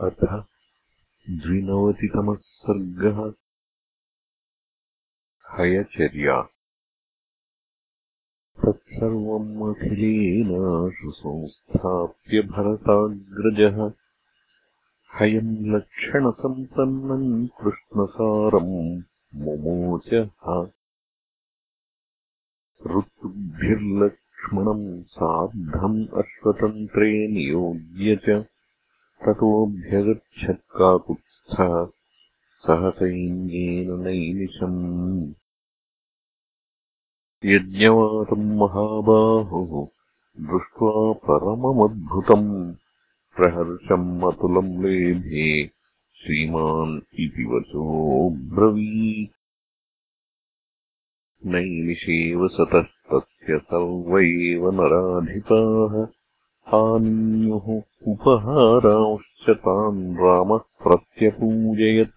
अथ द्विनवतितमः सर्गः हयचर्या। तत्सर्वम् अखिलेनाशु संस्थाप्य भरताग्रजः हयम् लक्षणसम्पन्नम् कृष्णसारम् मुमोचः। ऋतुभिर्लक्ष्मणम् सार्धम् अश्वतन्त्रे नियोज्य च ततोऽभ्यगच्छत्काकुत्स्थः सहसैन्येन नैमिषम्। यज्ञवातम् महाबाहुः दृष्ट्वा परममद्भुतम्। प्रहर्षम् अतुलम् लेभे श्रीमान् इति वचोऽब्रवी नैमिषेव सतस्तस्य सर्व एव नराधिपाः आनीयुः उपहारांश्च तान् रामः प्रत्यपूजयत्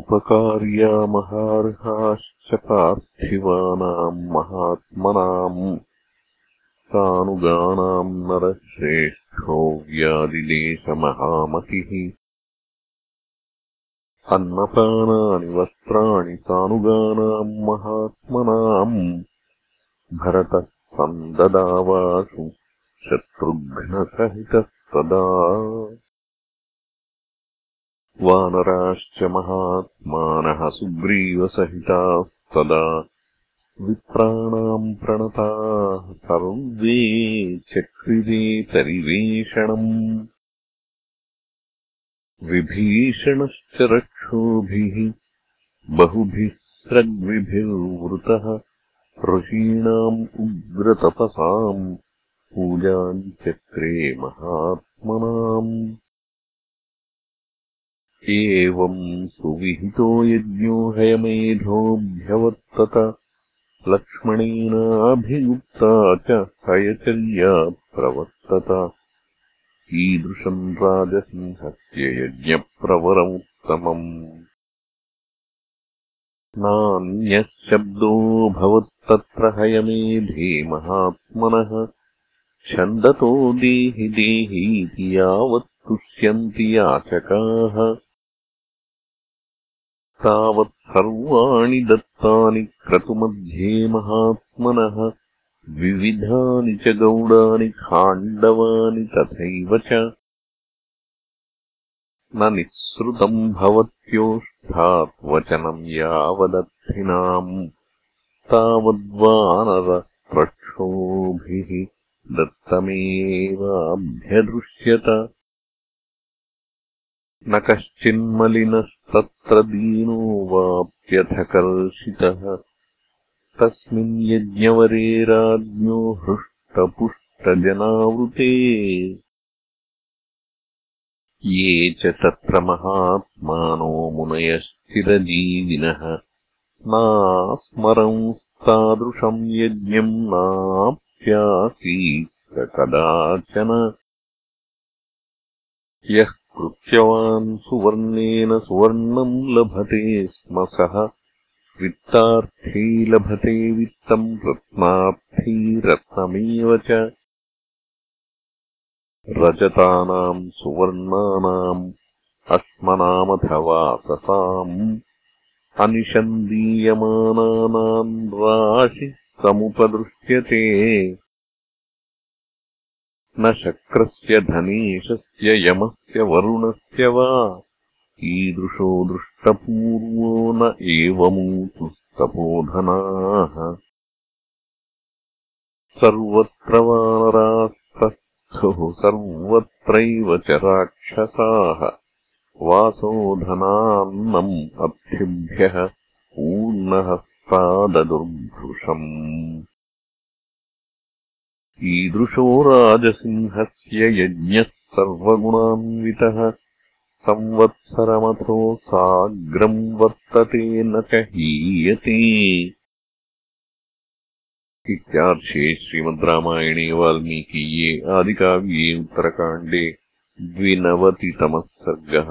उपकार्यामहार्हाश्च पार्थिवानाम् महात्मनाम् सानुगानाम् नरश्रेष्ठो व्यादिदेशमहामतिः अन्नपानानि वस्त्राणि सानुगानाम् महात्मनाम् भरतः सन्ददावासु शत्रुघ्नसहितस्तदा। वानराश्च महात्मानः सुग्रीवसहितास्तदा। विप्राणाम् प्रणताः सर्वे चक्रिरेतरिवेषणम् विभीषणश्च रक्षोभिः बहुभिः स्रग्विभिर्वृतः ऋषीणाम् उग्रतपसाम् पूजाम् चक्रे महात्मनाम्। एवम् सुविहितो यज्ञो हयमेधोऽभ्यवर्तत। लक्ष्मणेनाभियुक्ता च हयचर्या प्रवर्तत। ईदृशम् राजसिंहस्य यज्ञप्रवरमुत्तमम् नान्यः शब्दोऽभवत्तत्र हयमेधे महात्मनः छन्दतो देहि देहीति यावत् तुष्यन्ति याचकाः। तावत् सर्वाणि दत्तानि क्रतुमध्ये महात्मनः विविधानि च गौडानि खाण्डवानि तथैव च। न निःसृतम् भवत्योष्ठात् वचनम् यावदर्थिनाम् तावद्वानरप्रक्षोभिः दत्तमेवाभ्यदृश्यत। न कश्चिन्मलिनस्तत्र दीनो वाप्यथकर्षितः। तस्मिन् यज्ञवरे राज्ञो हृष्टपुष्टजनावृते ये च तत्र महात्मानो मुनयश्चिरजीविनः नास्मरंस्तादृशम् यज्ञम् नाप्यासीत् स कदाचन। यः कृत्यवान् सुवर्णेन सुवर्णम् लभते स्म सः वित्तार्थी लभते वित्तम् रत्नार्थी रत्नमेव च रजतानाम् सुवर्णानाम् अश्मनामथवाससाम् अनिशम् दीयमानानाम् राशिः समुपदृश्यते। न शक्रस्य धनेशस्य यमस्य वरुणस्य वा ईदृशो दृष्टपूर्वो न एवमूतुस्तपोधनाः। सर्वत्र वानरास्तः सर्वत्रैव च राक्षसाः। वासोधनान्नम् अर्थिभ्यः पूर्णहस्ताददुर्भृशम्। ईदृशो राजसिंहस्य यज्ञः सर्वगुणान्वितः। संवत्सरमथो साग्रम् वर्तते न च हीयते इत्यार्षे श्रीमद् रामायणे वाल्मीकीये आदिकाव्ये उत्तरकाण्डे द्विनवतितमः सर्गः